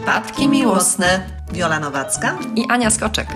Przypadki miłosne. Wiola Nowacka i Ania Skoczek.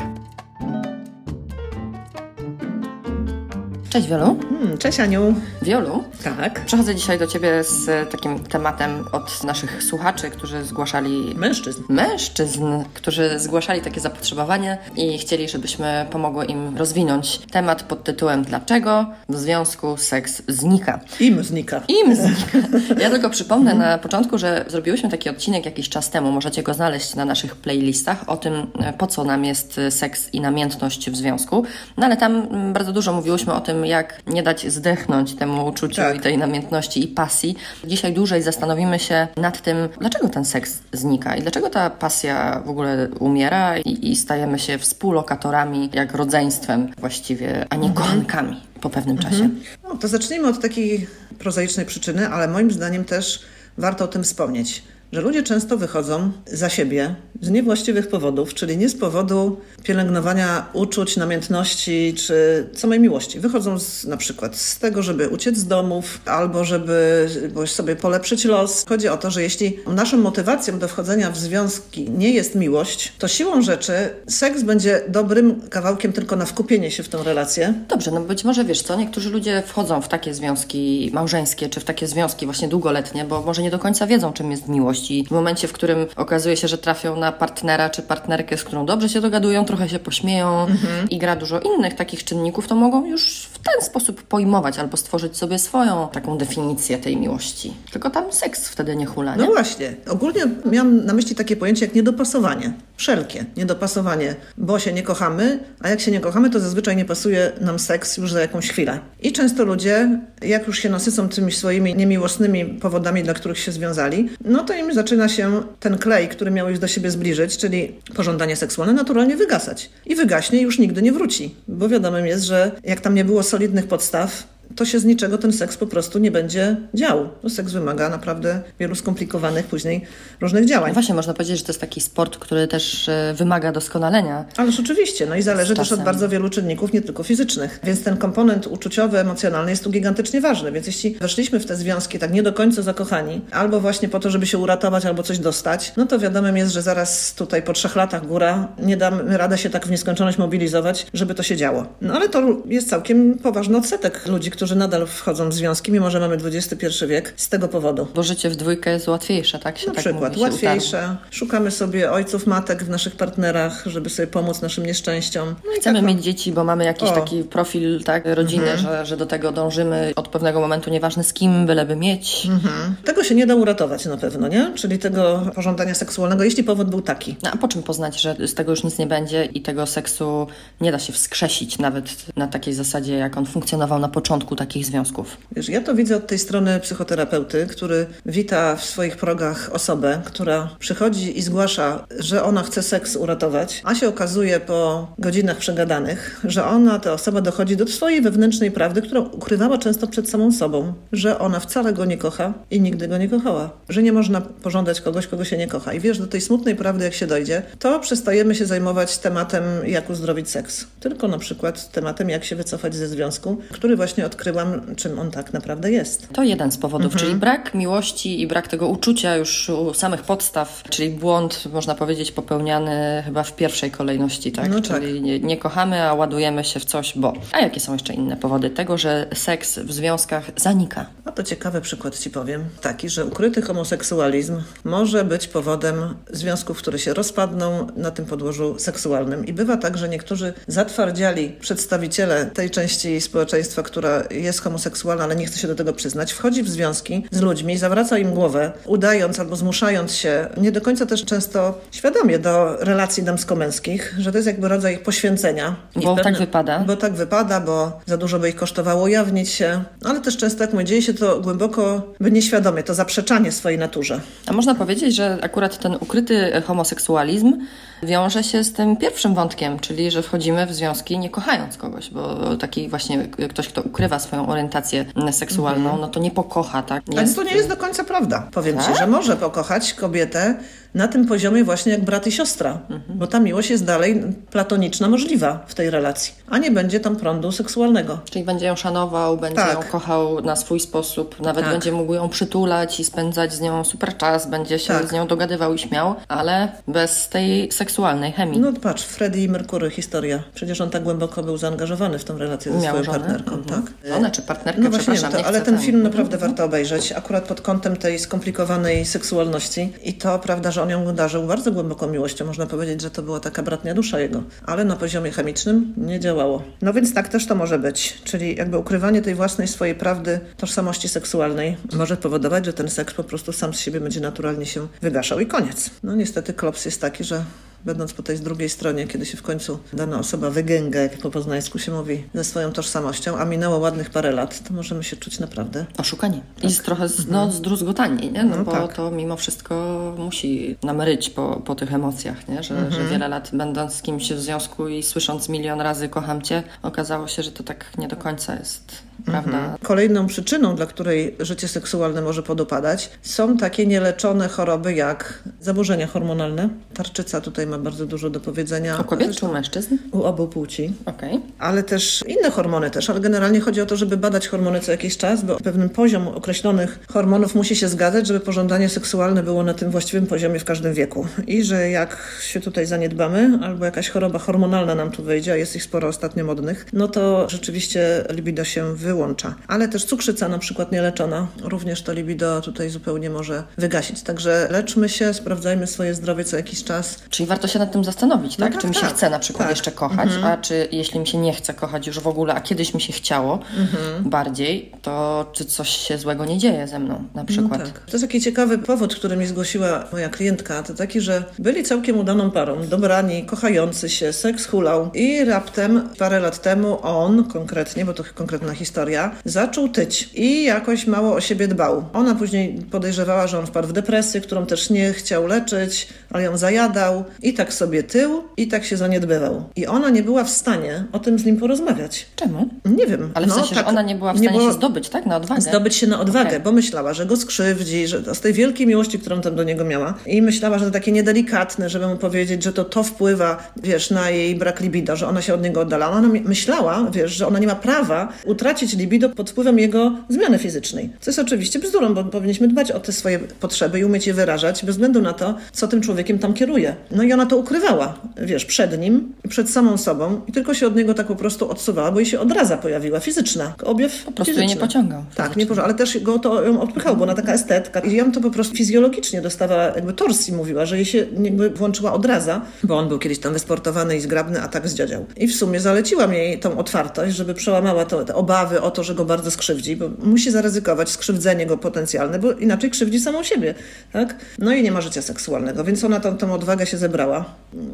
Cześć Wiolu. Hmm, cześć Aniu. Wiolu. Tak. Przechodzę dzisiaj do Ciebie z takim tematem od naszych słuchaczy, którzy zgłaszali... Mężczyzn. Mężczyzn, którzy zgłaszali takie zapotrzebowanie i chcieli, żebyśmy pomogły im rozwinąć temat pod tytułem Dlaczego w związku seks znika? Im znika. Im znika. Ja tylko przypomnę na początku, że zrobiłyśmy taki odcinek jakiś czas temu, możecie go znaleźć na naszych playlistach, o tym, po co nam jest seks i namiętność w związku. No ale tam bardzo dużo mówiłyśmy o tym, jak nie dać zdechnąć temu uczuciu tak. i tej namiętności i pasji. Dzisiaj dłużej zastanowimy się nad tym, dlaczego ten seks znika i dlaczego ta pasja w ogóle umiera i, i stajemy się współlokatorami, jak rodzeństwem właściwie, a nie mhm. kochankami po pewnym mhm. czasie. No, to zacznijmy od takiej prozaicznej przyczyny, ale moim zdaniem też warto o tym wspomnieć że ludzie często wychodzą za siebie z niewłaściwych powodów, czyli nie z powodu pielęgnowania uczuć, namiętności czy samej miłości. Wychodzą z, na przykład z tego, żeby uciec z domów albo żeby sobie polepszyć los. Chodzi o to, że jeśli naszą motywacją do wchodzenia w związki nie jest miłość, to siłą rzeczy seks będzie dobrym kawałkiem tylko na wkupienie się w tą relację. Dobrze, no być może wiesz co, niektórzy ludzie wchodzą w takie związki małżeńskie czy w takie związki właśnie długoletnie, bo może nie do końca wiedzą, czym jest miłość w momencie, w którym okazuje się, że trafią na partnera czy partnerkę, z którą dobrze się dogadują, trochę się pośmieją mhm. i gra dużo innych takich czynników, to mogą już w ten sposób pojmować albo stworzyć sobie swoją taką definicję tej miłości. Tylko tam seks wtedy nie hula, nie? No właśnie. Ogólnie miałam na myśli takie pojęcie jak niedopasowanie. Wszelkie niedopasowanie, bo się nie kochamy, a jak się nie kochamy, to zazwyczaj nie pasuje nam seks już za jakąś chwilę. I często ludzie, jak już się nasycą tymi swoimi niemiłosnymi powodami, dla których się związali, no to im zaczyna się ten klej, który miał ich do siebie zbliżyć, czyli pożądanie seksualne, naturalnie wygasać. I wygaśnie i już nigdy nie wróci, bo wiadomym jest, że jak tam nie było solidnych podstaw, to się z niczego ten seks po prostu nie będzie dział. To seks wymaga naprawdę wielu skomplikowanych później różnych działań. No właśnie, można powiedzieć, że to jest taki sport, który też e, wymaga doskonalenia. Ależ oczywiście, no i zależy też od bardzo wielu czynników, nie tylko fizycznych. Więc ten komponent uczuciowy, emocjonalny jest tu gigantycznie ważny. Więc jeśli weszliśmy w te związki tak nie do końca zakochani, albo właśnie po to, żeby się uratować, albo coś dostać, no to wiadomym jest, że zaraz tutaj po trzech latach góra nie damy radę się tak w nieskończoność mobilizować, żeby to się działo. No ale to jest całkiem poważny odsetek ludzi, którzy nadal wchodzą w związki, mimo że mamy XXI wiek, z tego powodu. Bo życie w dwójkę jest łatwiejsze, tak? Się Na tak przykład, mówi, łatwiejsze. Szukamy sobie ojców, matek w naszych partnerach, żeby sobie pomóc naszym nieszczęściom. No Chcemy tak, mieć dzieci, bo mamy jakiś o. taki profil tak, rodziny, mhm. że, że do tego dążymy od pewnego momentu, nieważne z kim, byleby mieć. Mhm. Tego się nie da uratować na pewno, nie? Czyli tego pożądania seksualnego, jeśli powód był taki. No, a po czym poznać, że z tego już nic nie będzie i tego seksu nie da się wskrzesić nawet na takiej zasadzie, jak on funkcjonował na początku takich związków? Wiesz, ja to widzę od tej strony psychoterapeuty, który wita w swoich progach osobę, która przychodzi i zgłasza, że ona chce seks uratować, a się okazuje po godzinach przegadanych, że ona, ta osoba dochodzi do swojej wewnętrznej prawdy, którą ukrywała często przed samą sobą, że ona wcale go nie kocha i nigdy go nie kochała, że nie można pożądać kogoś, kogo się nie kocha. I wiesz, do tej smutnej prawdy, jak się dojdzie, to przestajemy się zajmować tematem, jak uzdrowić seks, tylko na przykład tematem, jak się wycofać ze związku, który właśnie odkrył odkryłam, czym on tak naprawdę jest. To jeden z powodów, mhm. czyli brak miłości i brak tego uczucia już u samych podstaw, czyli błąd, można powiedzieć, popełniany chyba w pierwszej kolejności, tak? No czyli tak. Nie, nie kochamy, a ładujemy się w coś, bo. A jakie są jeszcze inne powody tego, że seks w związkach zanika? No to ciekawy przykład Ci powiem. Taki, że ukryty homoseksualizm może być powodem związków, które się rozpadną na tym podłożu seksualnym. I bywa tak, że niektórzy zatwardziali przedstawiciele tej części społeczeństwa, która jest homoseksualna, ale nie chce się do tego przyznać, wchodzi w związki z ludźmi, zawraca im głowę, udając albo zmuszając się, nie do końca też często świadomie do relacji damsko-męskich, że to jest jakby rodzaj poświęcenia. bo tak wypada. Bo tak wypada, bo za dużo by ich kosztowało ujawnić się, ale też często, jak mówię, dzieje się to głęboko, by nieświadomie, to zaprzeczanie swojej naturze. A można powiedzieć, że akurat ten ukryty homoseksualizm wiąże się z tym pierwszym wątkiem, czyli że wchodzimy w związki nie kochając kogoś, bo taki właśnie ktoś, kto ukrywa ukrywa swoją orientację seksualną, no to nie pokocha, tak? Ale to nie jest do końca prawda. Powiem Tak? ci, że może pokochać kobietę na tym poziomie właśnie jak brat i siostra, bo ta miłość jest dalej platoniczna możliwa w tej relacji, a nie będzie tam prądu seksualnego. Czyli będzie ją szanował, będzie Tak. ją kochał na swój sposób, nawet Tak. będzie mógł ją przytulać i spędzać z nią super czas, będzie się Tak. z nią dogadywał i śmiał, ale bez tej seksualnej chemii. No patrz, Freddie i Merkury, historia. Przecież on tak głęboko był zaangażowany w tą relację ze Miał swoją żonę? partnerką, Mhm. tak? Żonę czy partnerkę, No właśnie, to, ale ten tam- film naprawdę warto obejrzeć, akurat pod kątem tej skomplikowanej seksualności. I to prawda, że on ją darzył bardzo głęboką miłością. Można powiedzieć, że to była taka bratnia dusza jego, ale na poziomie chemicznym nie działało. No więc tak też to może być. Czyli jakby ukrywanie tej własnej swojej prawdy, tożsamości seksualnej może powodować, że ten seks po prostu sam z siebie będzie naturalnie się wygaszał i koniec. No niestety klops jest taki, że będąc po tej drugiej stronie, kiedy się w końcu dana osoba wygęga, jak po poznańsku się mówi, ze swoją tożsamością, a minęło ładnych parę lat, to możemy się czuć naprawdę Oszukani. I z trochę z, no, zdruzgotani, nie? No, Mhm. No bo tak. to mimo wszystko musi nam ryć po, po tych emocjach, nie? Że, Mhm. że wiele lat będąc z kimś w związku i słysząc milion razy kocham cię, okazało się, że to tak nie do końca jest prawda. Kolejną przyczyną, dla której życie seksualne może podupadać, są takie nieleczone choroby jak zaburzenia hormonalne. Tarczyca tutaj ma bardzo dużo do powiedzenia. U kobiet czy u mężczyzn? U obu płci. Okej. Ale też inne hormony też, ale generalnie chodzi o to, żeby badać hormony co jakiś czas, bo pewien poziom określonych hormonów musi się zgadzać, żeby pożądanie seksualne było na tym właściwym poziomie w każdym wieku. I że jak się tutaj zaniedbamy, albo jakaś choroba hormonalna nam tu wejdzie, a jest ich sporo ostatnio modnych, no to rzeczywiście libido się wyłącza. Ale też cukrzyca na przykład nieleczona, również to libido tutaj zupełnie może wygasić. Także leczmy się, sprawdzajmy swoje zdrowie co jakiś czas. Czyli warto się nad tym zastanowić, No tak? tak, Czy mi się tak. chce na przykład Tak. jeszcze kochać, a czy jeśli mi się nie chce kochać już w ogóle, a kiedyś mi się chciało bardziej, to czy coś się złego nie dzieje ze mną na przykład? Tak. To jest taki ciekawy powód, który mi zgłosiła moja klientka. To taki, że byli całkiem udaną parą, dobrani, kochający się, seks hulał i raptem parę lat temu on konkretnie, bo to konkretna historia, zaczął tyć i jakoś mało o siebie dbał. Ona później podejrzewała, że on wpadł w depresję, którą też nie chciał leczyć, ale ją zajadał i tak sobie tył i tak się zaniedbywał. I ona nie była w stanie o tym z nim porozmawiać. Czemu? Nie wiem. Ale w no, sensie, tak, że ona nie była w stanie się zdobyć, tak? Na odwagę. zdobyć się na odwagę, Okej. bo myślała, że go skrzywdzi, że z tej wielkiej miłości, którą tam do niego miała i myślała, że to takie niedelikatne, żeby mu powiedzieć, że to to wpływa, wiesz, na jej brak libido, że ona się od niego oddala. Ona myślała, wiesz, że ona nie ma prawa utracić libido pod wpływem jego zmiany fizycznej. Co jest oczywiście bzdurą, bo powinniśmy dbać o te swoje potrzeby i umieć je wyrażać bez względu na to, co tym człowiekiem tam kieruje. No i ona to ukrywała, wiesz, przed nim, przed samą sobą i tylko się od niego tak po prostu odsuwała, bo jej się odraza pojawiła, fizyczna, objaw Po prostu jej nie fizyczny. pociągał. Tak, nie porządek, ale też go to ją odpychało, bo ona taka estetka i ją to po prostu fizjologicznie dostawała jakby torsji mówiła, że jej się jakby włączyła odraza, bo on był kiedyś tam wysportowany i zgrabny, a tak zdziadział. I w sumie zaleciłam jej tą otwartość, żeby przełamała to, te obawy o to, że go bardzo skrzywdzi, bo musi zaryzykować skrzywdzenie go potencjalne, bo inaczej krzywdzi samą siebie, tak? No i nie ma życia seksualnego, więc ona tą, tą odwagę się zebrała.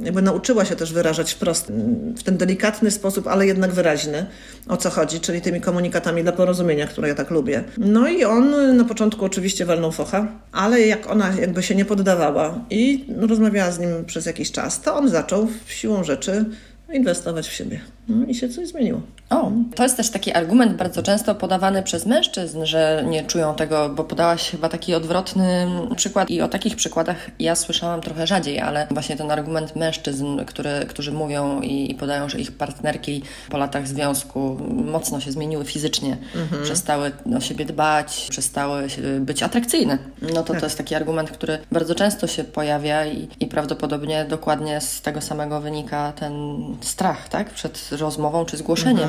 Jakby nauczyła się też wyrażać wprost, mm, w ten delikatny sposób, ale jednak wyraźny, o co chodzi, czyli tymi komunikatami dla porozumienia, które ja tak lubię. No i on na początku oczywiście walnął focha, ale jak ona jakby się nie poddawała i rozmawiała z nim przez jakiś czas, to on zaczął siłą rzeczy inwestować w siebie. No i się coś zmieniło. O, to jest też taki argument bardzo często podawany przez mężczyzn, że nie czują tego, bo podałaś chyba taki odwrotny przykład i o takich przykładach ja słyszałam trochę rzadziej, ale właśnie ten argument mężczyzn, który, którzy mówią i, i podają, że ich partnerki po latach związku mocno się zmieniły fizycznie, przestały o siebie dbać, przestały być atrakcyjne. No to to jest taki argument, który bardzo często się pojawia i, i prawdopodobnie dokładnie z tego samego wynika ten strach, tak? Przed rozmową czy zgłoszeniem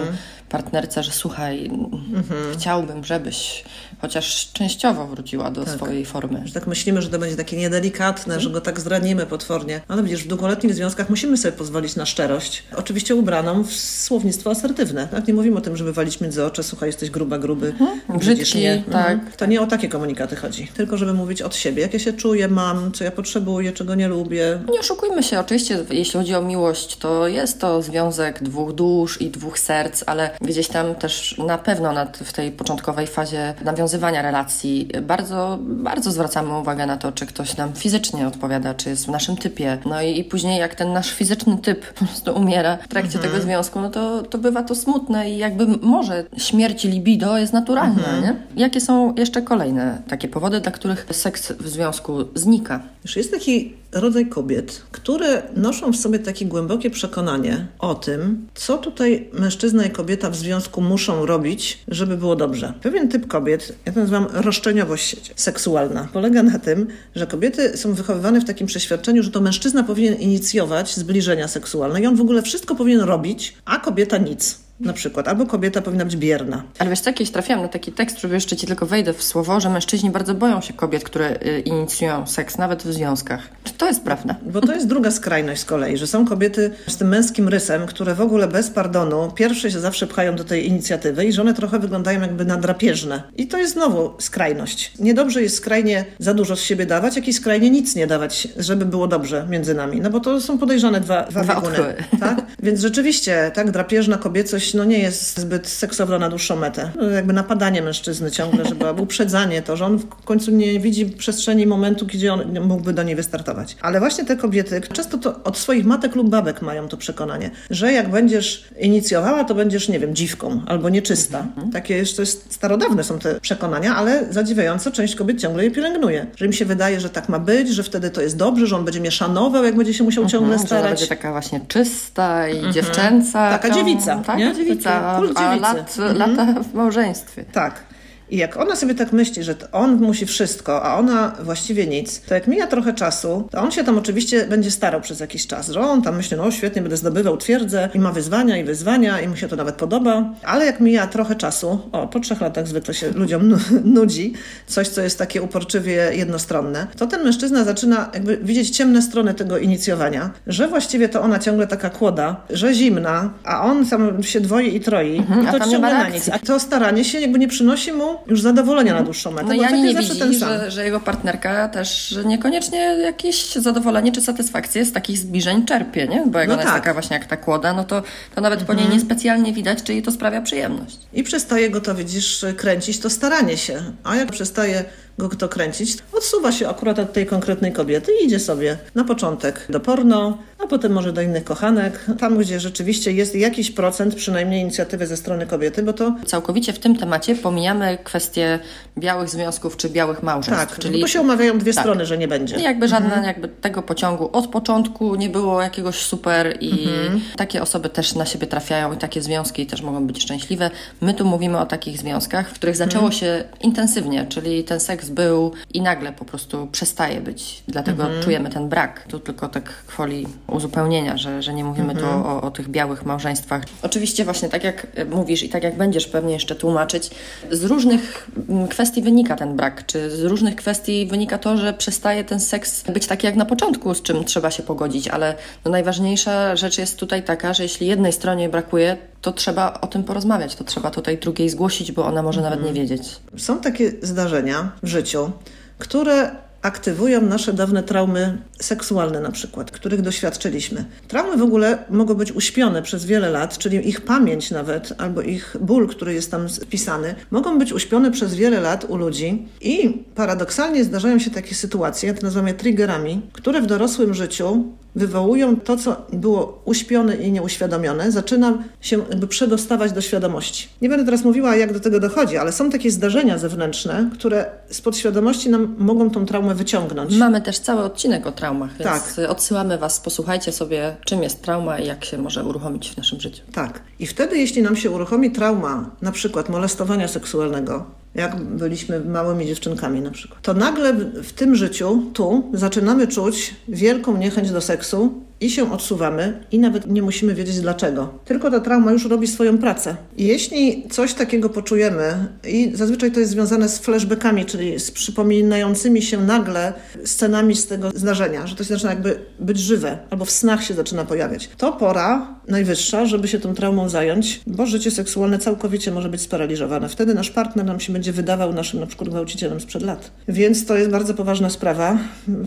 partnerce, że słuchaj, chciałbym, żebyś chociaż częściowo wróciła do swojej formy. Że tak myślimy, że to będzie takie niedelikatne, że go tak zranimy potwornie. Ale widzisz, w długoletnich związkach musimy sobie pozwolić na szczerość. Oczywiście ubraną w słownictwo asertywne. Tak? Nie mówimy o tym, żeby walić między oczy, słuchaj, jesteś gruba, gruby, Brzydki, widzisz mnie. tak, Mhm. To nie o takie komunikaty chodzi. Tylko, żeby mówić od siebie, jak ja się czuję, mam, co ja potrzebuję, czego nie lubię. Nie oszukujmy się, oczywiście, jeśli chodzi o miłość, to jest to związek dwóch dwóch dusz i dwóch serc, ale gdzieś tam też na pewno nad, w tej początkowej fazie nawiązywania relacji bardzo, bardzo zwracamy uwagę na to, czy ktoś nam fizycznie odpowiada, czy jest w naszym typie. No i, i później jak ten nasz fizyczny typ po prostu umiera w trakcie mhm. tego związku, no to, to bywa to smutne i jakby może śmierć libido jest naturalna, mhm. nie? Jakie są jeszcze kolejne takie powody, dla których seks w związku znika? Już jest taki rodzaj kobiet, które noszą w sobie takie głębokie przekonanie o tym, co tutaj mężczyzna i kobieta w związku muszą robić, żeby było dobrze. Pewien typ kobiet, ja to nazywam roszczeniowość seksualna, polega na tym, że kobiety są wychowywane w takim przeświadczeniu, że to mężczyzna powinien inicjować zbliżenia seksualne i on w ogóle wszystko powinien robić, a kobieta nic na przykład, albo kobieta powinna być bierna. Ale wiesz, co, kiedyś trafiłam na taki tekst, żeby jeszcze ci tylko wejdę w słowo, że mężczyźni bardzo boją się kobiet, które y, inicjują seks, nawet w związkach. Czy to jest prawda? Bo to jest druga skrajność z kolei, że są kobiety z tym męskim rysem, które w ogóle bez pardonu pierwsze się zawsze pchają do tej inicjatywy i że one trochę wyglądają jakby na drapieżne. I to jest znowu skrajność. Niedobrze jest skrajnie za dużo z siebie dawać, jak i skrajnie nic nie dawać, żeby było dobrze między nami. No bo to są podejrzane dwa, dwa, dwa bieguny. Tak? Więc rzeczywiście, tak, drapieżna kobiecość no nie jest zbyt seksowna na dłuższą metę. No, jakby napadanie mężczyzny ciągle, żeby uprzedzanie to, że on w końcu nie widzi przestrzeni momentu, gdzie on mógłby do niej wystartować. Ale właśnie te kobiety często to od swoich matek lub babek mają to przekonanie, że jak będziesz inicjowała, to będziesz, nie wiem, dziwką albo nieczysta. Mhm. Takie jeszcze starodawne są te przekonania, ale zadziwiająco część kobiet ciągle je pielęgnuje. Że im się wydaje, że tak ma być, że wtedy to jest dobrze, że on będzie mnie szanował, jak będzie się musiał mhm, ciągle starać. Że będzie taka właśnie czysta i mhm. dziewczęca. Taka dziewica. Taka dziewica, a, a lat, mhm. lata w małżeństwie. Tak. I jak ona sobie tak myśli, że on musi wszystko, a ona właściwie nic, to jak mija trochę czasu, to on się tam oczywiście będzie starał przez jakiś czas, że on tam myśli, no świetnie, będę zdobywał twierdzę i ma wyzwania i wyzwania i mu się to nawet podoba, ale jak mija trochę czasu, o, po trzech latach zwykle się ludziom nudzi, coś, co jest takie uporczywie jednostronne, to ten mężczyzna zaczyna jakby widzieć ciemne strony tego inicjowania, że właściwie to ona ciągle taka kłoda, że zimna, a on tam się dwoi i troi. Mhm, i to ciągle na nic. A to staranie się jakby nie przynosi mu już zadowolenia na dłuższą metę. No ja nie widzi, że, że jego partnerka też niekoniecznie jakieś zadowolenie czy satysfakcję z takich zbliżeń czerpie, nie? Bo jak no ona tak. jest taka właśnie jak ta kłoda, no to, to nawet mhm. po niej niespecjalnie widać, czy jej to sprawia przyjemność. I przestaje go to, widzisz, kręcić to staranie się. A jak przestaje go kto kręcić, odsuwa się akurat od tej konkretnej kobiety i idzie sobie na początek do porno, a potem może do innych kochanek, tam gdzie rzeczywiście jest jakiś procent przynajmniej inicjatywy ze strony kobiety, bo to... Całkowicie w tym temacie pomijamy kwestię białych związków czy białych małżeństw. Tak, czyli... tu się umawiają dwie tak. strony, że nie będzie. I jakby żadna mhm. jakby tego pociągu od początku nie było jakiegoś super i mhm. takie osoby też na siebie trafiają i takie związki też mogą być szczęśliwe. My tu mówimy o takich związkach, w których zaczęło mhm. się intensywnie, czyli ten seks był i nagle po prostu przestaje być. Dlatego mhm. czujemy ten brak. Tu tylko tak kwoli uzupełnienia, że, że nie mówimy mhm. tu o, o tych białych małżeństwach. Oczywiście właśnie tak jak mówisz i tak jak będziesz pewnie jeszcze tłumaczyć, z różnych kwestii wynika ten brak, czy z różnych kwestii wynika to, że przestaje ten seks być taki jak na początku, z czym trzeba się pogodzić, ale no najważniejsza rzecz jest tutaj taka, że jeśli jednej stronie brakuje, to trzeba o tym porozmawiać, to trzeba tutaj drugiej zgłosić, bo ona może mhm. nawet nie wiedzieć. Są takie zdarzenia w życiu, które aktywują nasze dawne traumy seksualne na przykład, których doświadczyliśmy. Traumy w ogóle mogą być uśpione przez wiele lat, czyli ich pamięć nawet, albo ich ból, który jest tam wpisany, mogą być uśpione przez wiele lat u ludzi i paradoksalnie zdarzają się takie sytuacje, to nazywamy triggerami, które w dorosłym życiu wywołują to, co było uśpione i nieuświadomione, zaczyna się jakby przedostawać do świadomości. Nie będę teraz mówiła, jak do tego dochodzi, ale są takie zdarzenia zewnętrzne, które z podświadomości nam mogą tą traumę wyciągnąć. Mamy też cały odcinek o traumach, więc tak. odsyłamy Was, posłuchajcie sobie, czym jest trauma i jak się może uruchomić w naszym życiu. Tak. I wtedy, jeśli nam się uruchomi trauma, na przykład molestowania seksualnego, jak byliśmy małymi dziewczynkami na przykład, to nagle w tym życiu, tu, zaczynamy czuć wielką niechęć do seksu i się odsuwamy i nawet nie musimy wiedzieć dlaczego. Tylko ta trauma już robi swoją pracę. Jeśli coś takiego poczujemy i zazwyczaj to jest związane z flashbackami, czyli z przypominającymi się nagle scenami z tego zdarzenia, że to się zaczyna jakby być żywe, albo w snach się zaczyna pojawiać. To pora najwyższa, żeby się tą traumą zająć, bo życie seksualne całkowicie może być sparaliżowane. Wtedy nasz partner nam się będzie wydawał naszym na przykład gwałcicielem sprzed lat. Więc to jest bardzo poważna sprawa,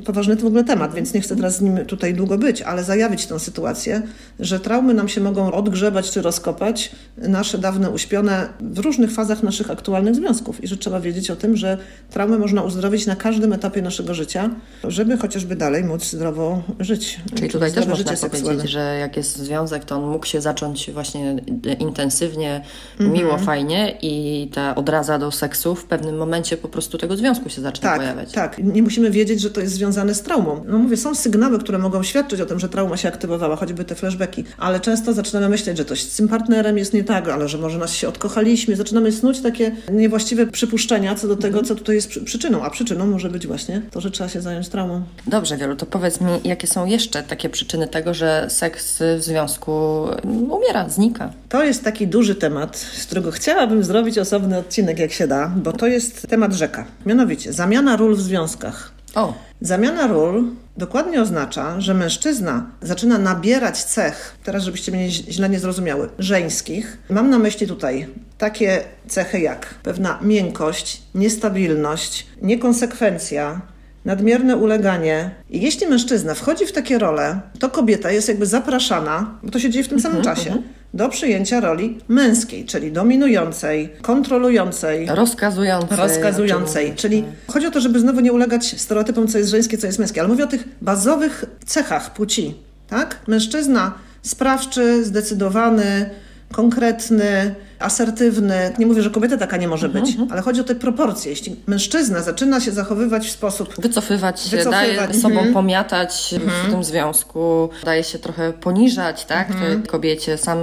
poważny to w ogóle temat, więc nie chcę teraz z nim tutaj długo być, ale zajawić tę sytuację, że traumy nam się mogą odgrzebać czy rozkopać, nasze dawne uśpione w różnych fazach naszych aktualnych związków i że trzeba wiedzieć o tym, że traumy można uzdrowić na każdym etapie naszego życia, żeby chociażby dalej móc zdrowo żyć. Czyli tutaj też można powiedzieć, seksualne. że jak jest związek, to on mógł się zacząć właśnie intensywnie, mhm. miło, fajnie i ta odraza do seksu w pewnym momencie po prostu tego związku się zaczyna tak, pojawiać. Tak, nie musimy wiedzieć, że to jest związane z traumą. No mówię, są sygnały, które mogą świadczyć o tym, że trauma się aktywowała, choćby te flashbacki, ale często zaczynamy myśleć, że coś z tym partnerem jest nie tak, ale że może nas się odkochaliśmy. Zaczynamy snuć takie niewłaściwe przypuszczenia co do tego, co tutaj jest przyczyną, a przyczyną może być właśnie to, że trzeba się zająć traumą. Dobrze, Wielu, to powiedz mi, jakie są jeszcze takie przyczyny tego, że seks w związku umiera, znika? To jest taki duży temat, z którego chciałabym zrobić osobny odcinek, jak się da, bo to jest temat rzeka. Mianowicie, zamiana ról w związkach. O. Zamiana ról dokładnie oznacza, że mężczyzna zaczyna nabierać cech, teraz żebyście mnie źle nie zrozumiały, żeńskich. Mam na myśli tutaj takie cechy jak pewna miękkość, niestabilność, niekonsekwencja, nadmierne uleganie. I jeśli mężczyzna wchodzi w takie role, to kobieta jest jakby zapraszana, bo to się dzieje w tym samym mhm, czasie, mhm. Do przyjęcia roli męskiej, czyli dominującej, kontrolującej, rozkazującej. rozkazującej. Czyli chodzi o to, żeby znowu nie ulegać stereotypom, co jest żeńskie, co jest męskie, ale mówię o tych bazowych cechach płci. Tak? Mężczyzna sprawczy, zdecydowany, konkretny, asertywny. Nie mówię, że kobieta taka nie może być, mhm. ale chodzi o te proporcje. Jeśli mężczyzna zaczyna się zachowywać w sposób... Wycofywać się, wycofywać. daje sobą mhm. pomiatać w tym związku, daje się trochę poniżać, tak? Kobiecie sam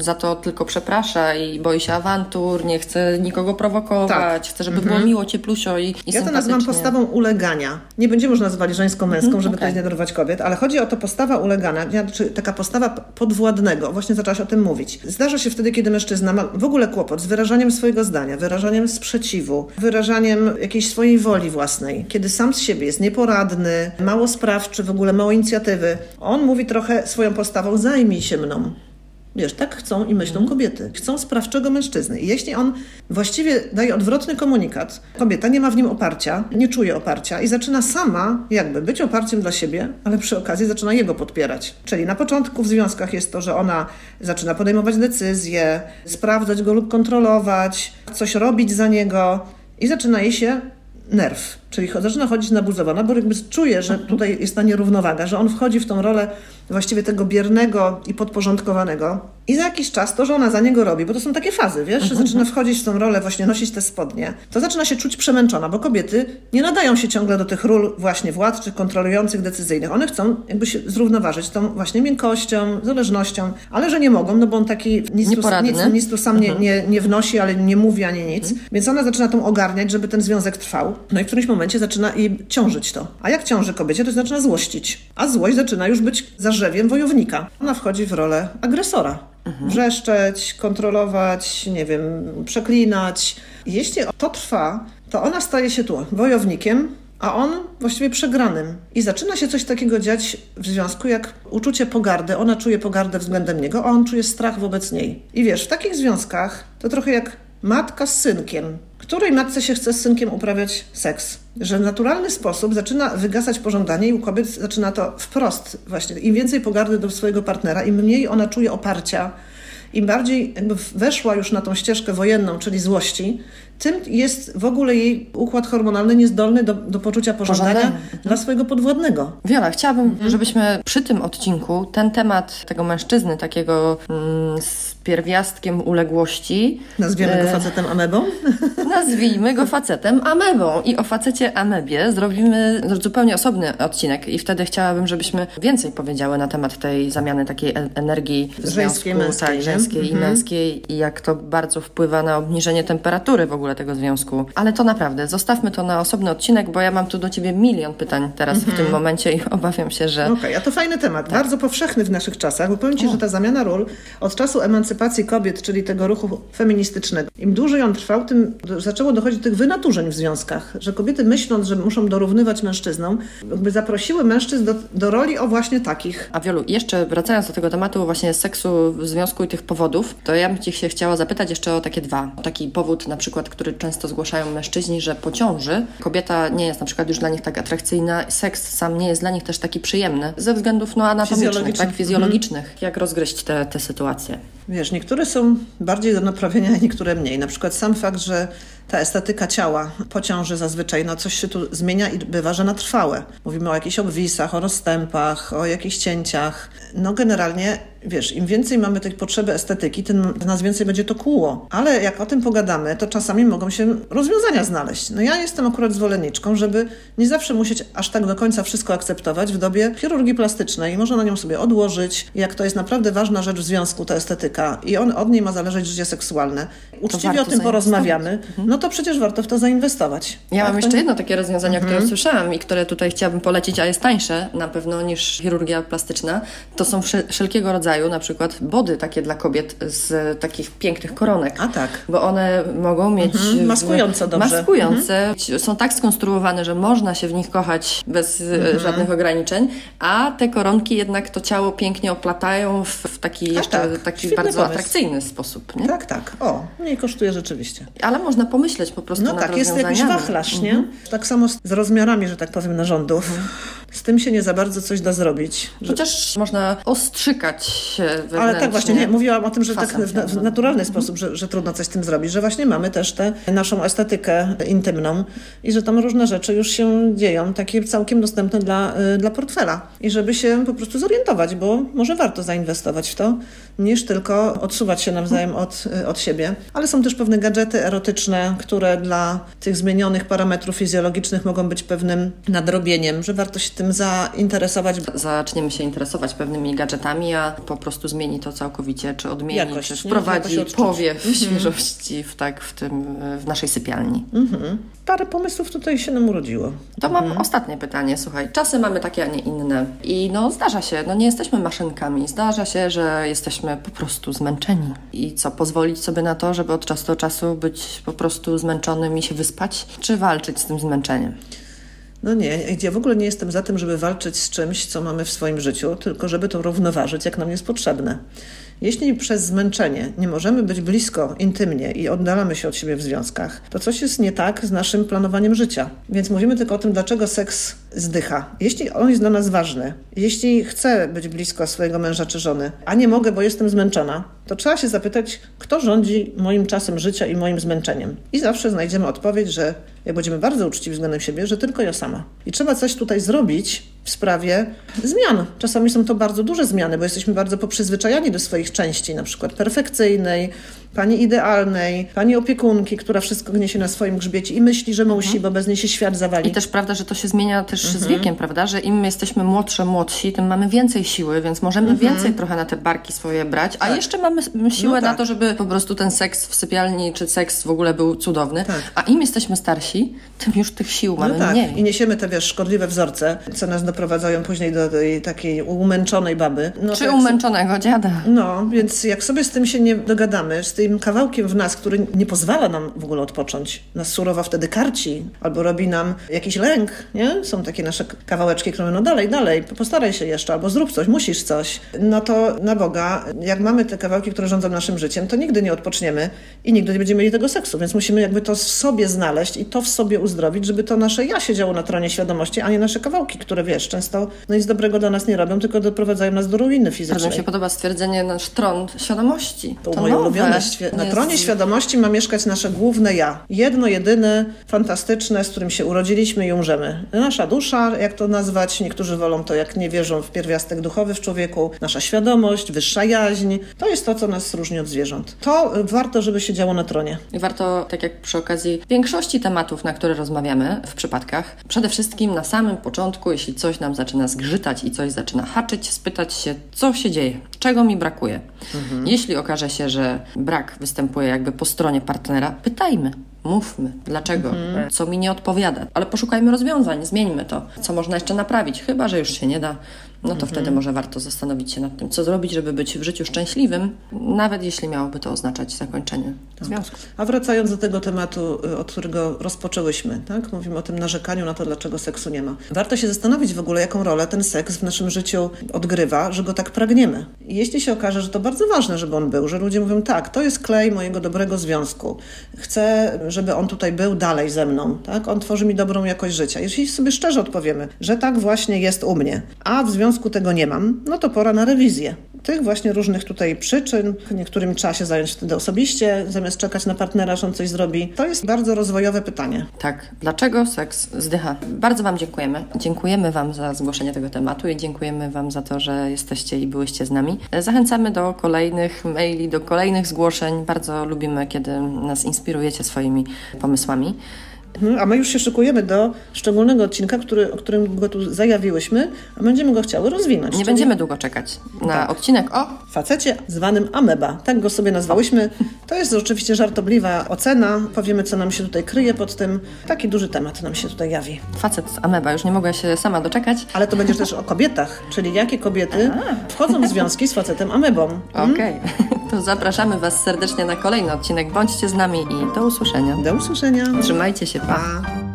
za to tylko przeprasza i boi się awantur, nie chce nikogo prowokować, tak. chce, żeby było miło, cieplusio i, i Ja to nazywam postawą ulegania. Nie będziemy już nazywali żeńską, męską, żeby okay. tutaj nie denerwować kobiet, ale chodzi o to postawa ulegania, czy taka postawa podwładnego. Właśnie zaczęłaś o tym mówić. Zdarza się wtedy, kiedy mężczyzna ma w ogóle kłopot z wyrażaniem swojego zdania, wyrażaniem sprzeciwu, wyrażaniem jakiejś swojej woli własnej, kiedy sam z siebie jest nieporadny, mało sprawczy, w ogóle mało inicjatywy, on mówi trochę swoją postawą: zajmij się mną. Wiesz, tak chcą i myślą mhm. kobiety. Chcą sprawczego mężczyzny. I jeśli on właściwie daje odwrotny komunikat, kobieta nie ma w nim oparcia, nie czuje oparcia i zaczyna sama jakby być oparciem dla siebie, ale przy okazji zaczyna jego podpierać. Czyli na początku w związkach jest to, że ona zaczyna podejmować decyzje, sprawdzać go lub kontrolować, coś robić za niego i zaczyna jej się nerw, czyli zaczyna chodzić nabuzowana, bo jakby czuje, że mhm. tutaj jest ta nierównowaga, że on wchodzi w tą rolę właściwie tego biernego i podporządkowanego. I za jakiś czas to, że ona za niego robi, bo to są takie fazy, wiesz, że mhm. zaczyna wchodzić w tą rolę, właśnie nosić te spodnie, to zaczyna się czuć przemęczona, bo kobiety nie nadają się ciągle do tych ról właśnie władczych, kontrolujących, decyzyjnych. One chcą jakby się zrównoważyć tą właśnie miękkością, zależnością, ale że nie mogą, no bo on taki nic, tu, nic, nic tu sam nie, mhm. nie, nie wnosi, ale nie mówi ani nic. Więc ona zaczyna tą ogarniać, żeby ten związek trwał. No i w którymś momencie zaczyna jej ciążyć to. A jak ciąży kobiecie, to zaczyna złościć. A złość zaczyna już być zarzewiem wojownika. Ona wchodzi w rolę agresora. Mhm. Wrzeszczeć, kontrolować, nie wiem, przeklinać. Jeśli to trwa, to ona staje się tu wojownikiem, a on właściwie przegranym. I zaczyna się coś takiego dziać w związku jak uczucie pogardy. Ona czuje pogardę względem niego, a on czuje strach wobec niej. I wiesz, w takich związkach to trochę jak matka z synkiem której matce się chce z synkiem uprawiać seks. Że w naturalny sposób zaczyna wygasać pożądanie i u kobiet zaczyna to wprost właśnie. Im więcej pogardy do swojego partnera, im mniej ona czuje oparcia, im bardziej weszła już na tą ścieżkę wojenną, czyli złości, tym jest w ogóle jej układ hormonalny niezdolny do, do poczucia pożądania mhm. dla swojego podwładnego. Wiola, chciałabym, mhm. żebyśmy przy tym odcinku ten temat tego mężczyzny, takiego mm, z pierwiastkiem uległości. Nazwiemy go e, facetem amebą? Nazwijmy go facetem amebą. I o facecie amebie zrobimy zupełnie osobny odcinek. I wtedy chciałabym, żebyśmy więcej powiedziały na temat tej zamiany takiej energii w żeńskiej, związku, męskiej, tak, żeńskiej mhm. i męskiej i jak to bardzo wpływa na obniżenie temperatury w ogóle tego związku. Ale to naprawdę, zostawmy to na osobny odcinek, bo ja mam tu do Ciebie milion pytań teraz mm -hmm. w tym mhm. momencie i obawiam się, że... Okej, okay, a to fajny temat, tak. bardzo powszechny w naszych czasach, bo powiem Ci, o. że ta zamiana ról od czasu emancypacji kobiet, czyli tego ruchu feministycznego, im dłużej on trwał, tym zaczęło dochodzić do tych wynaturzeń w związkach, że kobiety myśląc, że muszą dorównywać mężczyznom, jakby zaprosiły mężczyzn do, do roli o właśnie takich. A Wiolu, jeszcze wracając do tego tematu właśnie seksu w związku i tych powodów, to ja bym Cię się chciała zapytać jeszcze o takie dwa. Taki powód na przykład, który często zgłaszają mężczyźni, że po ciąży kobieta nie jest na przykład już dla nich tak atrakcyjna, seks sam nie jest dla nich też taki przyjemny ze względów no, anatomicznych, Fizjologicznych. tak, fizjologicznych. Jak rozgryźć te, te sytuacje? Wiesz, niektóre są bardziej do naprawienia, a niektóre mniej. Na przykład sam fakt, że ta estetyka ciała po ciąży zazwyczaj, no coś się tu zmienia i bywa, że na trwałe. Mówimy o jakichś obwisach, o rozstępach, o jakichś cięciach. No generalnie, wiesz, im więcej mamy tej potrzeby estetyki, tym nas więcej będzie to kłuło. Ale jak o tym pogadamy, to czasami mogą się rozwiązania znaleźć. No ja jestem akurat zwolenniczką, żeby nie zawsze musieć aż tak do końca wszystko akceptować w dobie chirurgii plastycznej. Można na nią sobie odłożyć. Jak to jest naprawdę ważna rzecz w związku, ta estetyka i on, od niej ma zależeć życie seksualne. Uczciwie o tym porozmawiamy, zainwestować. no to przecież warto w to zainwestować. Ja Tak, mam jeszcze jedno takie rozwiązanie, Mhm. które słyszałam i które tutaj chciałabym polecić, a jest tańsze na pewno niż chirurgia plastyczna. To są wsze- wszelkiego rodzaju, na przykład body takie dla kobiet z takich pięknych koronek. A tak. Bo one mogą mieć... Mhm, w- maskujące dobrze. Mhm. Maskujące. Są tak skonstruowane, że można się w nich kochać bez e, Mhm. żadnych ograniczeń, a te koronki jednak to ciało pięknie oplatają w, w taki jeszcze tak. taki Świetny bardzo pomysł. atrakcyjny sposób. Nie? Tak, tak. O, mniej kosztuje rzeczywiście. Ale można pomyśleć po prostu No tak, jest jakiś wachlarz, nie? Tak samo z z rozmiarami, że tak powiem, narządów. Z tym się nie za bardzo coś da zrobić. Że... Chociaż można ostrzykać się. Ale tak właśnie, nie, mówiłam o tym, że tak w, w naturalny sposób, że, że trudno coś z tym zrobić, że właśnie mamy też tę naszą estetykę intymną i że tam różne rzeczy już się dzieją, takie całkiem dostępne dla, y, dla portfela. I żeby się po prostu zorientować, bo może warto zainwestować w to, niż tylko odsuwać się nawzajem od, y, od siebie. Ale są też pewne gadżety erotyczne, które dla tych zmienionych parametrów fizjologicznych mogą być pewnym nadrobieniem, że warto się tym zainteresować. Zaczniemy się interesować pewnymi gadżetami, a po prostu zmieni to całkowicie, czy odmieni, Jakość, czy wprowadzi powiew świeżości w, tak, w, tym, w naszej sypialni. Mhm. Parę pomysłów tutaj się nam urodziło. To mam Mhm. ostatnie pytanie. Słuchaj, czasy mamy takie, a nie inne. I no zdarza się, no nie jesteśmy maszynkami. Zdarza się, że jesteśmy po prostu zmęczeni. I co, pozwolić sobie na to, żeby od czasu do czasu być po prostu zmęczonym i się wyspać? Czy walczyć z tym zmęczeniem? No nie, ja w ogóle nie jestem za tym, żeby walczyć z czymś, co mamy w swoim życiu, tylko żeby to równoważyć, jak nam jest potrzebne. Jeśli przez zmęczenie nie możemy być blisko intymnie i oddalamy się od siebie w związkach, to coś jest nie tak z naszym planowaniem życia. Więc mówimy tylko o tym, dlaczego seks zdycha. Jeśli on jest dla nas ważny, jeśli chcę być blisko swojego męża czy żony, a nie mogę, bo jestem zmęczona, to trzeba się zapytać, kto rządzi moim czasem życia i moim zmęczeniem. I zawsze znajdziemy odpowiedź, że jak będziemy bardzo uczciwi względem siebie, że tylko ja sama. I trzeba coś tutaj zrobić w sprawie zmian. Czasami są to bardzo duże zmiany, bo jesteśmy bardzo poprzyzwyczajani do swoich części, na przykład perfekcyjnej, pani idealnej, pani opiekunki, która wszystko gniesie na swoim grzbiecie i myśli, że musi, bo bez niej się świat zawali. I też prawda, że to się zmienia też z Mhm. wiekiem, prawda? Że im jesteśmy młodsze, młodsi, tym mamy więcej siły, więc możemy więcej trochę na te barki swoje brać, a jeszcze mamy siłę Mhm. No na tak. to, żeby po prostu ten seks w sypialni czy seks w ogóle był cudowny. Tak. A im jesteśmy starsi, tym już tych sił mamy no tak. mniej. I niesiemy te, wiesz, szkodliwe wzorce, co nas doprowadzają później do tej takiej umęczonej baby. No Czy tak, umęczonego dziada. No, więc jak sobie z tym się nie dogadamy, z tym kawałkiem w nas, który nie pozwala nam w ogóle odpocząć, nas surowo wtedy karci, albo robi nam jakiś lęk, nie? Są takie nasze kawałeczki, które no dalej, dalej, postaraj się jeszcze, albo zrób coś, musisz coś. No to na Boga, jak mamy te kawałki, które rządzą naszym życiem, to nigdy nie odpoczniemy i nigdy nie będziemy mieli tego seksu, więc musimy jakby to w sobie znaleźć i to w sobie uzdrowić, żeby to nasze ja siedziało na tronie świadomości, a nie nasze kawałki, które wiesz, często no nic dobrego dla nas nie robią, tylko doprowadzają nas do ruiny fizycznej. Bardzo mi się podoba stwierdzenie nasz tron świadomości. To, moje nowe. ulubione. Świe- na tronie świadomości ma mieszkać nasze główne ja. Jedno, jedyne, fantastyczne, z którym się urodziliśmy i umrzemy. Nasza dusza, jak to nazwać, niektórzy wolą to, jak nie wierzą w pierwiastek duchowy w człowieku. Nasza świadomość, wyższa jaźń. To jest to, co nas różni od zwierząt. To y, warto, żeby się działo na tronie. I warto, tak jak przy okazji większości tematów, na które rozmawiamy w przypadkach, przede wszystkim na samym początku, jeśli coś nam zaczyna zgrzytać i coś zaczyna haczyć, spytać się, co się dzieje, czego mi brakuje. Jeśli okaże się, że brak występuje jakby po stronie partnera, pytajmy. Mówmy, dlaczego, co mi nie odpowiada, ale poszukajmy rozwiązań, zmieńmy to, co można jeszcze naprawić, chyba że już się nie da, no to wtedy może warto zastanowić się nad tym, co zrobić, żeby być w życiu szczęśliwym, nawet jeśli miałoby to oznaczać zakończenie związku. A wracając do tego tematu, y, od którego rozpoczęłyśmy, tak? Mówimy o tym narzekaniu na to, dlaczego seksu nie ma. Warto się zastanowić w ogóle, jaką rolę ten seks w naszym życiu odgrywa, że go tak pragniemy. I jeśli się okaże, że to bardzo ważne, żeby on był, że ludzie mówią, tak, to jest klej mojego dobrego związku. Chcę, żeby on tutaj był dalej ze mną, tak? On tworzy mi dobrą jakość życia. Jeśli sobie szczerze odpowiemy, że tak właśnie jest u mnie, a w związku tego nie mam, no to pora na rewizję. Tych właśnie różnych tutaj przyczyn, niektórym trzeba się zająć wtedy osobiście, zamiast czekać na partnera, że on coś zrobi. To jest bardzo rozwojowe pytanie. Tak, dlaczego seks zdycha? Bardzo Wam dziękujemy. Dziękujemy Wam za zgłoszenie tego tematu i dziękujemy Wam za to, że jesteście i byłyście z nami. Zachęcamy do kolejnych maili, do kolejnych zgłoszeń. Bardzo lubimy, kiedy nas inspirujecie swoimi pomysłami. Mhm, A my już się szykujemy do szczególnego odcinka, który, o którym go tu zajawiłyśmy, a będziemy go chciały rozwinąć. Nie czyli będziemy długo czekać na Tak. odcinek o Facecie zwanym ameba. Tak go sobie nazwałyśmy. To jest oczywiście żartobliwa ocena. Powiemy, co nam się tutaj kryje pod tym. Taki duży temat nam się tutaj jawi. facet z ameba. Już nie mogę się sama doczekać. Ale to będzie też o kobietach, czyli jakie kobiety wchodzą w związki z facetem amebą. Okej, to zapraszamy Was serdecznie na kolejny odcinek. Bądźcie z nami i do usłyszenia. Do usłyszenia. Trzymajcie się, 啊。